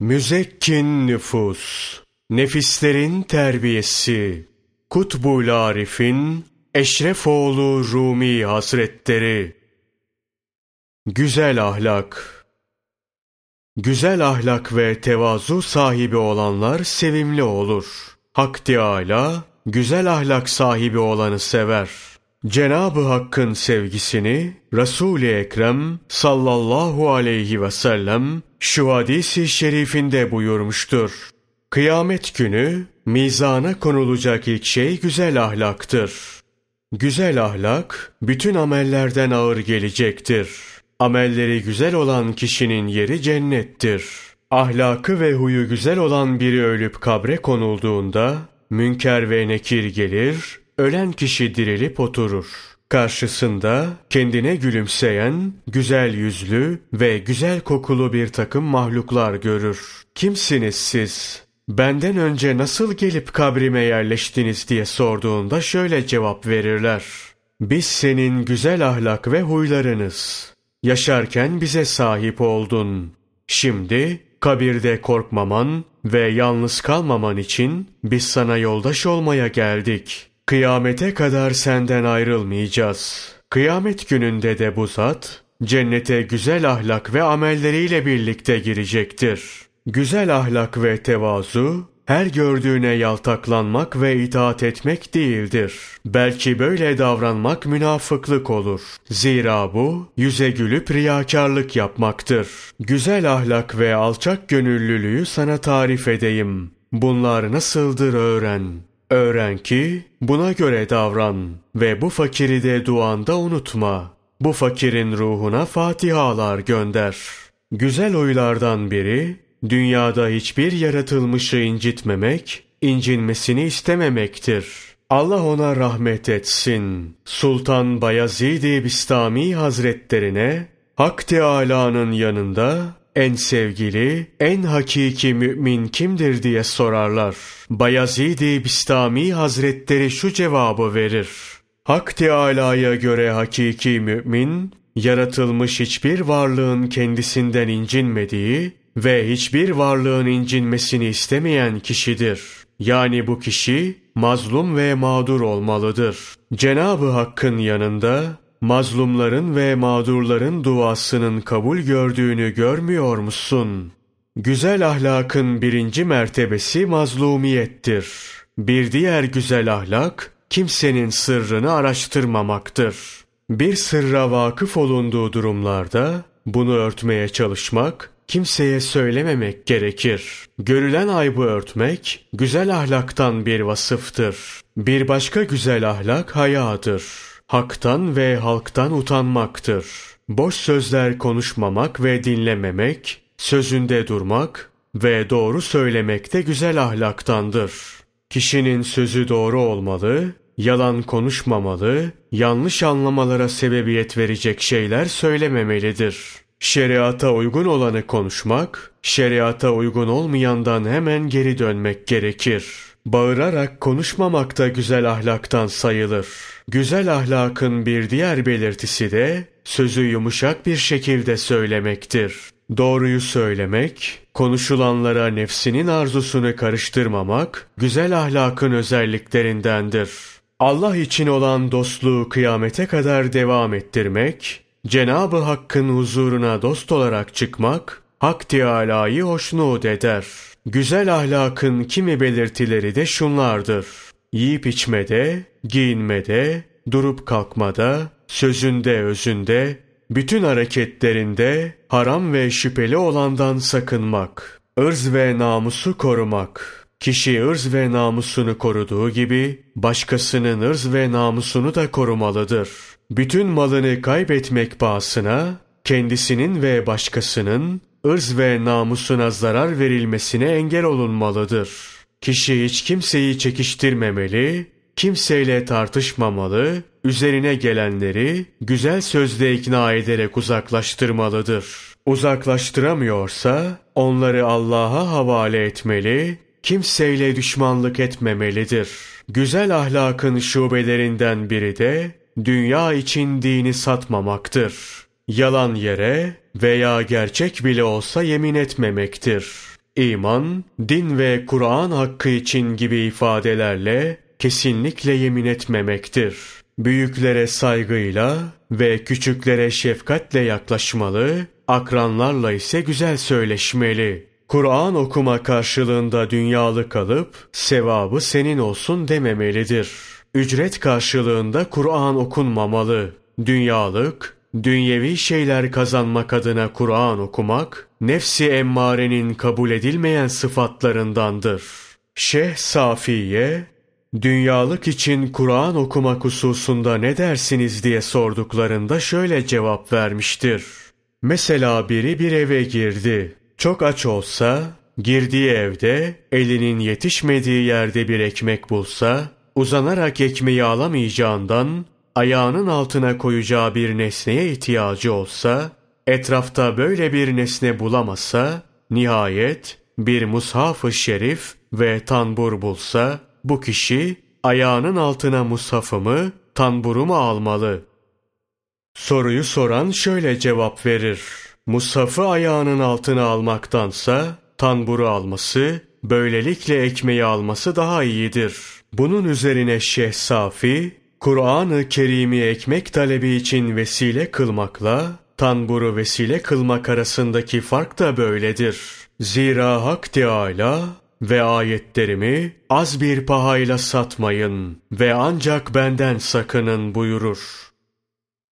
Müzekkin nüfus, nefislerin terbiyesi, Kutbul Arif'in Eşrefoğlu Rumi Hazretleri Güzel ahlak Güzel ahlak ve tevazu sahibi olanlar sevimli olur. Hak Teâlâ, güzel ahlak sahibi olanı sever. Cenab-ı Hakk'ın sevgisini Resul-i Ekrem sallallahu aleyhi ve sellem şu hadisi şerifinde buyurmuştur. Kıyamet günü mizana konulacak ilk şey güzel ahlaktır. Güzel ahlak bütün amellerden ağır gelecektir. Amelleri güzel olan kişinin yeri cennettir. Ahlakı ve huyu güzel olan biri ölüp kabre konulduğunda münker ve nekir gelir, ölen kişi dirilip oturur. Karşısında kendine gülümseyen, güzel yüzlü ve güzel kokulu bir takım mahluklar görür. Kimsiniz siz? Benden önce nasıl gelip kabrime yerleştiniz diye sorduğunda şöyle cevap verirler. Biz senin güzel ahlak ve huylarınız. Yaşarken bize sahip oldun. Şimdi kabirde korkmaman ve yalnız kalmaman için biz sana yoldaş olmaya geldik. Kıyamete kadar senden ayrılmayacağız. Kıyamet gününde de bu zat, cennete güzel ahlak ve amelleriyle birlikte girecektir. Güzel ahlak ve tevazu, her gördüğüne yaltaklanmak ve itaat etmek değildir. Belki böyle davranmak münafıklık olur. Zira bu, yüze gülüp riyakarlık yapmaktır. Güzel ahlak ve alçak gönüllülüğü sana tarif edeyim. Bunlar nasıldır öğren. Öğren ki buna göre davran ve bu fakiri de duanda unutma. Bu fakirin ruhuna fatihalar gönder. Güzel oylardan biri, dünyada hiçbir yaratılmışı incitmemek, incinmesini istememektir. Allah ona rahmet etsin. Sultan Bayezid-i Bistami Hazretlerine, Hak Teâlâ'nın yanında en sevgili, en hakiki mümin kimdir diye sorarlar. Bayezid-i Bistami Hazretleri şu cevabı verir. Hak Teâlâ'ya göre hakiki mümin, yaratılmış hiçbir varlığın kendisinden incinmediği ve hiçbir varlığın incinmesini istemeyen kişidir. Yani bu kişi mazlum ve mağdur olmalıdır. Cenab-ı Hakk'ın yanında mazlumların ve mağdurların duasının kabul gördüğünü görmüyor musun? Güzel ahlakın birinci mertebesi mazlumiyettir. Bir diğer güzel ahlak, kimsenin sırrını araştırmamaktır. Bir sırra vakıf olunduğu durumlarda, bunu örtmeye çalışmak, kimseye söylememek gerekir. Görülen aybı örtmek, güzel ahlaktan bir vasıftır. Bir başka güzel ahlak hayadır haktan ve halktan utanmaktır. Boş sözler konuşmamak ve dinlememek, sözünde durmak ve doğru söylemek de güzel ahlaktandır. Kişinin sözü doğru olmalı, yalan konuşmamalı, yanlış anlamalara sebebiyet verecek şeyler söylememelidir. Şeriata uygun olanı konuşmak, şeriata uygun olmayandan hemen geri dönmek gerekir. Bağırarak konuşmamak da güzel ahlaktan sayılır. Güzel ahlakın bir diğer belirtisi de sözü yumuşak bir şekilde söylemektir. Doğruyu söylemek, konuşulanlara nefsinin arzusunu karıştırmamak güzel ahlakın özelliklerindendir. Allah için olan dostluğu kıyamete kadar devam ettirmek, Cenab-ı Hakk'ın huzuruna dost olarak çıkmak, Hak Teâlâ'yı hoşnut eder. Güzel ahlakın kimi belirtileri de şunlardır. Yiyip içmede, giyinmede, durup kalkmada, sözünde özünde, bütün hareketlerinde haram ve şüpheli olandan sakınmak, ırz ve namusu korumak. Kişi ırz ve namusunu koruduğu gibi başkasının ırz ve namusunu da korumalıdır. Bütün malını kaybetmek pahasına kendisinin ve başkasının ırz ve namusuna zarar verilmesine engel olunmalıdır. Kişi hiç kimseyi çekiştirmemeli, kimseyle tartışmamalı, üzerine gelenleri güzel sözle ikna ederek uzaklaştırmalıdır. Uzaklaştıramıyorsa onları Allah'a havale etmeli, kimseyle düşmanlık etmemelidir. Güzel ahlakın şubelerinden biri de dünya için dini satmamaktır. Yalan yere veya gerçek bile olsa yemin etmemektir. İman, din ve Kur'an hakkı için gibi ifadelerle kesinlikle yemin etmemektir. Büyüklere saygıyla ve küçüklere şefkatle yaklaşmalı, akranlarla ise güzel söyleşmeli. Kur'an okuma karşılığında dünyalı kalıp sevabı senin olsun dememelidir. Ücret karşılığında Kur'an okunmamalı. Dünyalık, dünyevi şeyler kazanmak adına Kur'an okumak, nefsi emmarenin kabul edilmeyen sıfatlarındandır. Şeyh Safiye, dünyalık için Kur'an okumak hususunda ne dersiniz diye sorduklarında şöyle cevap vermiştir. Mesela biri bir eve girdi. Çok aç olsa, girdiği evde elinin yetişmediği yerde bir ekmek bulsa, uzanarak ekmeği alamayacağından ayağının altına koyacağı bir nesneye ihtiyacı olsa, etrafta böyle bir nesne bulamasa, nihayet bir mushaf-ı şerif ve tanbur bulsa, bu kişi ayağının altına mushafımı, tanburumu almalı. Soruyu soran şöyle cevap verir. Mushafı ayağının altına almaktansa tanburu alması, böylelikle ekmeği alması daha iyidir. Bunun üzerine Şeyh Safi, Kur'an-ı Kerim'i ekmek talebi için vesile kılmakla, tanburu vesile kılmak arasındaki fark da böyledir. Zira Hak Teâlâ ve ayetlerimi az bir pahayla satmayın ve ancak benden sakının buyurur.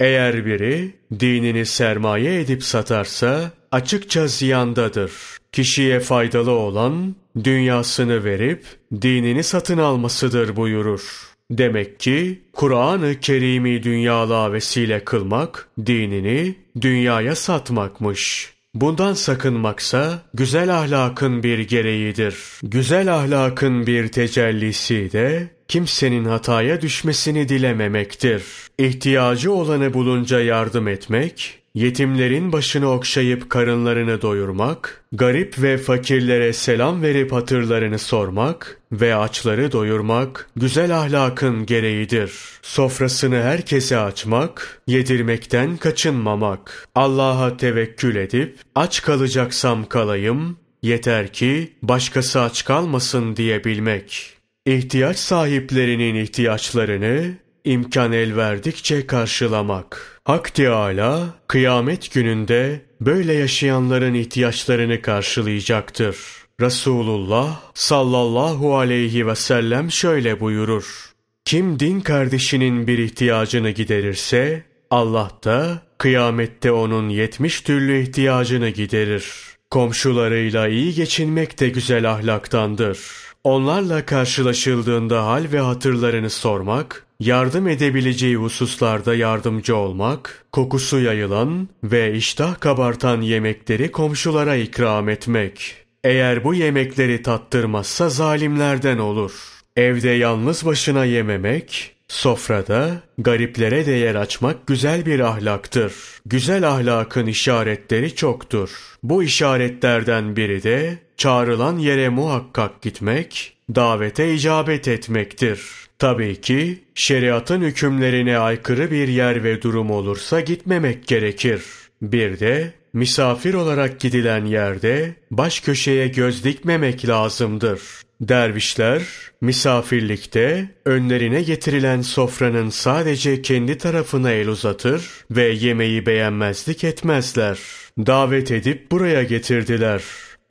Eğer biri dinini sermaye edip satarsa açıkça ziyandadır. Kişiye faydalı olan dünyasını verip dinini satın almasıdır buyurur. Demek ki Kur'an-ı Kerim'i dünyalığa vesile kılmak, dinini dünyaya satmakmış. Bundan sakınmaksa güzel ahlakın bir gereğidir. Güzel ahlakın bir tecellisi de kimsenin hataya düşmesini dilememektir. İhtiyacı olanı bulunca yardım etmek, yetimlerin başını okşayıp karınlarını doyurmak, garip ve fakirlere selam verip hatırlarını sormak ve açları doyurmak güzel ahlakın gereğidir. Sofrasını herkese açmak, yedirmekten kaçınmamak, Allah'a tevekkül edip aç kalacaksam kalayım, yeter ki başkası aç kalmasın diye bilmek. İhtiyaç sahiplerinin ihtiyaçlarını imkan el verdikçe karşılamak. Hak Teâlâ kıyamet gününde böyle yaşayanların ihtiyaçlarını karşılayacaktır. Resulullah sallallahu aleyhi ve sellem şöyle buyurur. Kim din kardeşinin bir ihtiyacını giderirse Allah da kıyamette onun yetmiş türlü ihtiyacını giderir. Komşularıyla iyi geçinmek de güzel ahlaktandır. Onlarla karşılaşıldığında hal ve hatırlarını sormak, yardım edebileceği hususlarda yardımcı olmak, kokusu yayılan ve iştah kabartan yemekleri komşulara ikram etmek. Eğer bu yemekleri tattırmazsa zalimlerden olur. Evde yalnız başına yememek, sofrada gariplere değer açmak güzel bir ahlaktır. Güzel ahlakın işaretleri çoktur. Bu işaretlerden biri de çağrılan yere muhakkak gitmek, davete icabet etmektir. Tabii ki şeriatın hükümlerine aykırı bir yer ve durum olursa gitmemek gerekir. Bir de misafir olarak gidilen yerde baş köşeye göz dikmemek lazımdır. Dervişler misafirlikte önlerine getirilen sofranın sadece kendi tarafına el uzatır ve yemeği beğenmezlik etmezler. Davet edip buraya getirdiler.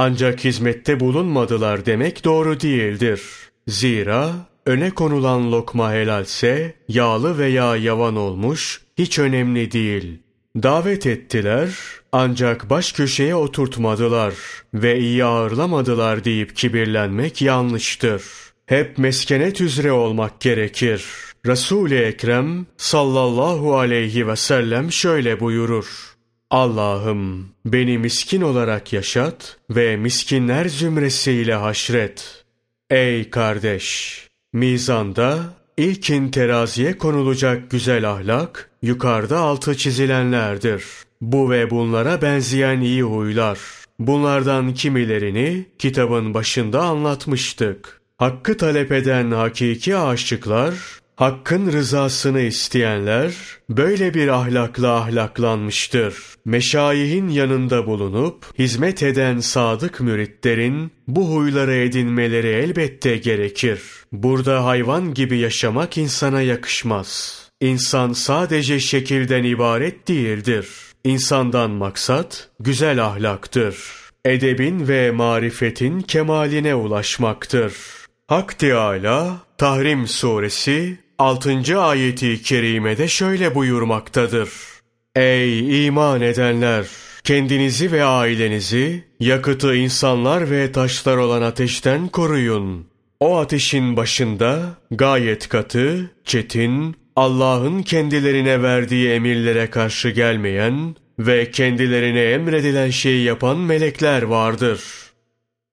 Ancak hizmette bulunmadılar demek doğru değildir. Zira öne konulan lokma helalse yağlı veya yavan olmuş hiç önemli değil. Davet ettiler ancak baş köşeye oturtmadılar ve iyi ağırlamadılar deyip kibirlenmek yanlıştır. Hep meskenet üzere olmak gerekir. Resul-i Ekrem sallallahu aleyhi ve sellem şöyle buyurur. Allah'ım beni miskin olarak yaşat ve miskinler zümresiyle haşret. Ey kardeş! Mizanda ilkin teraziye konulacak güzel ahlak yukarıda altı çizilenlerdir. Bu ve bunlara benzeyen iyi huylar. Bunlardan kimilerini kitabın başında anlatmıştık. Hakkı talep eden hakiki aşıklar Hakkın rızasını isteyenler böyle bir ahlakla ahlaklanmıştır. Meşayihin yanında bulunup hizmet eden sadık müritlerin bu huyları edinmeleri elbette gerekir. Burada hayvan gibi yaşamak insana yakışmaz. İnsan sadece şekilden ibaret değildir. İnsandan maksat güzel ahlaktır. Edebin ve marifetin kemaline ulaşmaktır. Hak Teâlâ Tahrim Suresi 6. ayeti kerimede şöyle buyurmaktadır. Ey iman edenler! Kendinizi ve ailenizi yakıtı insanlar ve taşlar olan ateşten koruyun. O ateşin başında gayet katı, çetin, Allah'ın kendilerine verdiği emirlere karşı gelmeyen ve kendilerine emredilen şeyi yapan melekler vardır.''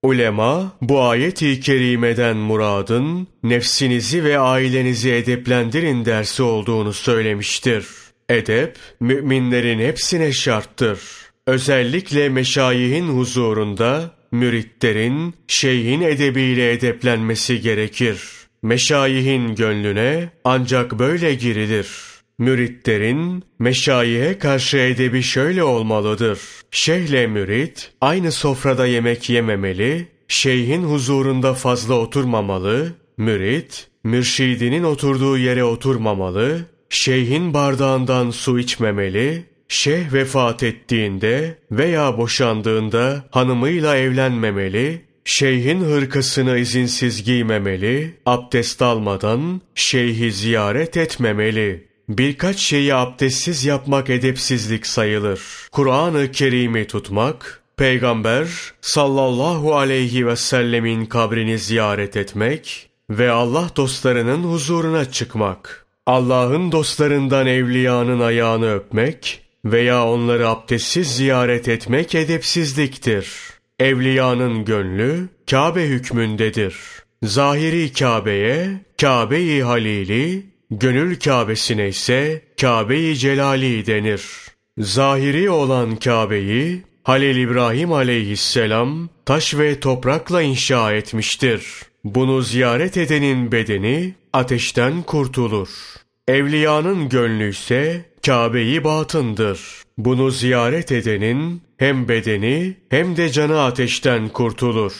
Ulema bu ayet-i kerimeden muradın nefsinizi ve ailenizi edeplendirin dersi olduğunu söylemiştir. Edep müminlerin hepsine şarttır. Özellikle meşayihin huzurunda müritlerin şeyhin edebiyle edeplenmesi gerekir. Meşayihin gönlüne ancak böyle girilir. Müritlerin meşayihe karşı edebi şöyle olmalıdır. Şeyhle mürit aynı sofrada yemek yememeli, şeyhin huzurunda fazla oturmamalı, mürit mürşidinin oturduğu yere oturmamalı, şeyhin bardağından su içmemeli, şeyh vefat ettiğinde veya boşandığında hanımıyla evlenmemeli, şeyhin hırkasını izinsiz giymemeli, abdest almadan şeyhi ziyaret etmemeli. Birkaç şeyi abdestsiz yapmak edepsizlik sayılır. Kur'an-ı Kerim'i tutmak, Peygamber sallallahu aleyhi ve sellemin kabrini ziyaret etmek ve Allah dostlarının huzuruna çıkmak. Allah'ın dostlarından evliyanın ayağını öpmek veya onları abdestsiz ziyaret etmek edepsizliktir. Evliyanın gönlü Kabe hükmündedir. Zahiri Kabe'ye, Kabe-i Halili, Gönül Kâbesine ise Kâbe-i Celali denir. Zahiri olan Kâbe'yi Halil İbrahim aleyhisselam taş ve toprakla inşa etmiştir. Bunu ziyaret edenin bedeni ateşten kurtulur. Evliyanın gönlü ise Kâbe-i batındır. Bunu ziyaret edenin hem bedeni hem de canı ateşten kurtulur.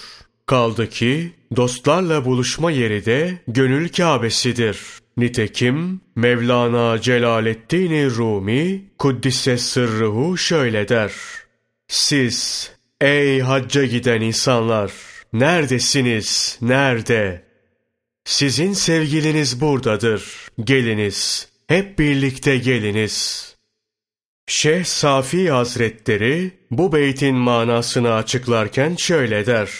Kaldı ki dostlarla buluşma yeri de gönül Kâbesidir. Nitekim Mevlana Celaleddin Rumi Kuddise sırrıhu şöyle der. Siz ey hacca giden insanlar neredesiniz nerede? Sizin sevgiliniz buradadır. Geliniz. Hep birlikte geliniz. Şeyh Safi Hazretleri bu beytin manasını açıklarken şöyle der.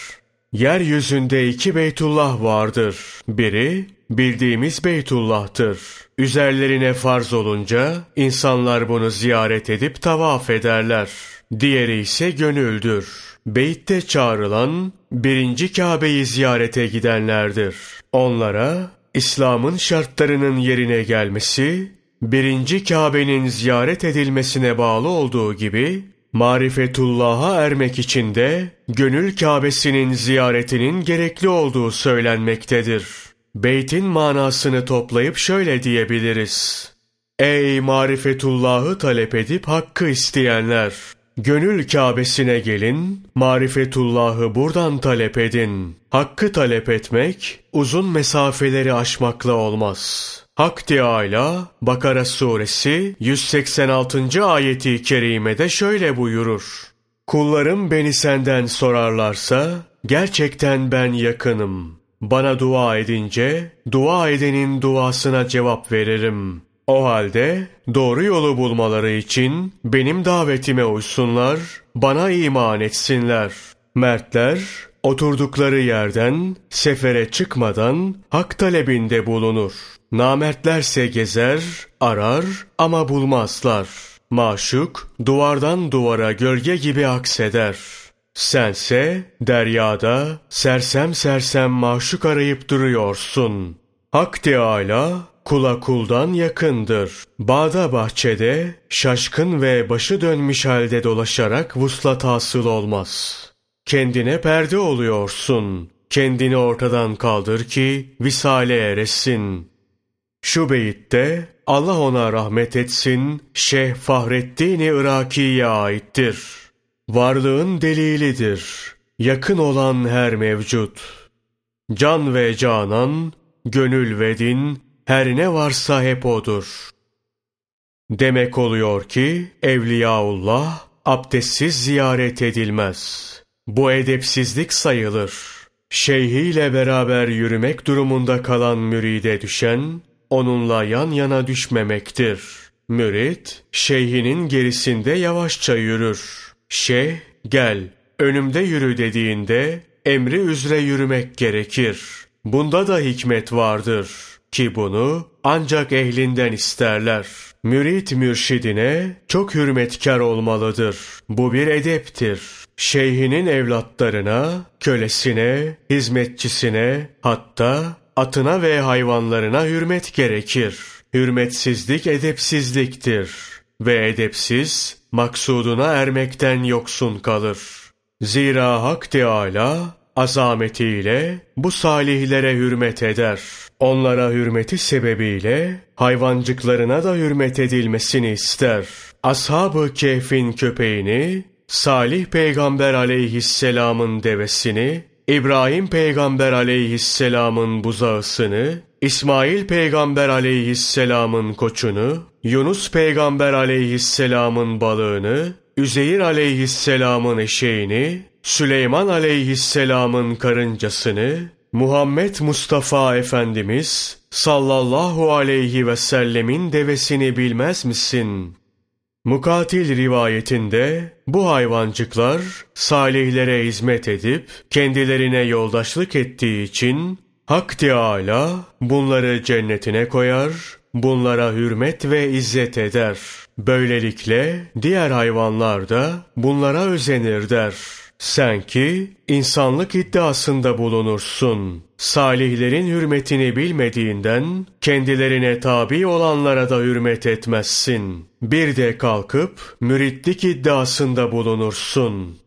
Yeryüzünde iki Beytullah vardır. Biri bildiğimiz Beytullah'tır. Üzerlerine farz olunca insanlar bunu ziyaret edip tavaf ederler. Diğeri ise gönüldür. Beytte çağrılan birinci Kabe'yi ziyarete gidenlerdir. Onlara İslam'ın şartlarının yerine gelmesi, birinci Kabe'nin ziyaret edilmesine bağlı olduğu gibi, marifetullah'a ermek için de gönül Kabe'sinin ziyaretinin gerekli olduğu söylenmektedir. Beytin manasını toplayıp şöyle diyebiliriz. Ey marifetullahı talep edip hakkı isteyenler! Gönül Kâbesine gelin, marifetullahı buradan talep edin. Hakkı talep etmek, uzun mesafeleri aşmakla olmaz. Hak Teâlâ, Bakara suresi 186. ayeti kerimede şöyle buyurur. Kullarım beni senden sorarlarsa, gerçekten ben yakınım. Bana dua edince, dua edenin duasına cevap veririm. O halde doğru yolu bulmaları için benim davetime uysunlar, bana iman etsinler. Mertler oturdukları yerden sefere çıkmadan hak talebinde bulunur. Namertlerse gezer, arar ama bulmazlar. Maşuk duvardan duvara gölge gibi akseder.'' Sense deryada sersem sersem maşuk arayıp duruyorsun. Hak Teâlâ kula kuldan yakındır. Bağda bahçede şaşkın ve başı dönmüş halde dolaşarak vuslat hasıl olmaz. Kendine perde oluyorsun. Kendini ortadan kaldır ki visale eresin. Şu beyitte Allah ona rahmet etsin Şeyh Fahrettin Iraki'ye aittir. Varlığın delilidir. Yakın olan her mevcut. Can ve canan, gönül ve din, her ne varsa hep odur. Demek oluyor ki Evliyaullah abdestsiz ziyaret edilmez. Bu edepsizlik sayılır. Şeyhiyle beraber yürümek durumunda kalan müride düşen, onunla yan yana düşmemektir. Mürit, şeyhinin gerisinde yavaşça yürür. Şeyh, gel, önümde yürü dediğinde, emri üzere yürümek gerekir. Bunda da hikmet vardır ki bunu ancak ehlinden isterler. Mürit mürşidine çok hürmetkar olmalıdır. Bu bir edeptir. Şeyhinin evlatlarına, kölesine, hizmetçisine, hatta atına ve hayvanlarına hürmet gerekir. Hürmetsizlik edepsizliktir ve edepsiz maksuduna ermekten yoksun kalır. Zira Hak Teâlâ azametiyle bu salihlere hürmet eder. Onlara hürmeti sebebiyle hayvancıklarına da hürmet edilmesini ister. Ashab-ı Kehf'in köpeğini, Salih Peygamber aleyhisselamın devesini, İbrahim Peygamber aleyhisselamın buzağısını, İsmail Peygamber aleyhisselamın koçunu, Yunus Peygamber aleyhisselamın balığını, Üzeyir aleyhisselamın eşeğini, Süleyman aleyhisselamın karıncasını, Muhammed Mustafa Efendimiz sallallahu aleyhi ve sellemin devesini bilmez misin? Mukatil rivayetinde bu hayvancıklar salihlere hizmet edip kendilerine yoldaşlık ettiği için Hak Teâlâ bunları cennetine koyar, bunlara hürmet ve izzet eder. Böylelikle diğer hayvanlar da bunlara özenir der. Sen ki insanlık iddiasında bulunursun. Salihlerin hürmetini bilmediğinden kendilerine tabi olanlara da hürmet etmezsin. Bir de kalkıp müritlik iddiasında bulunursun.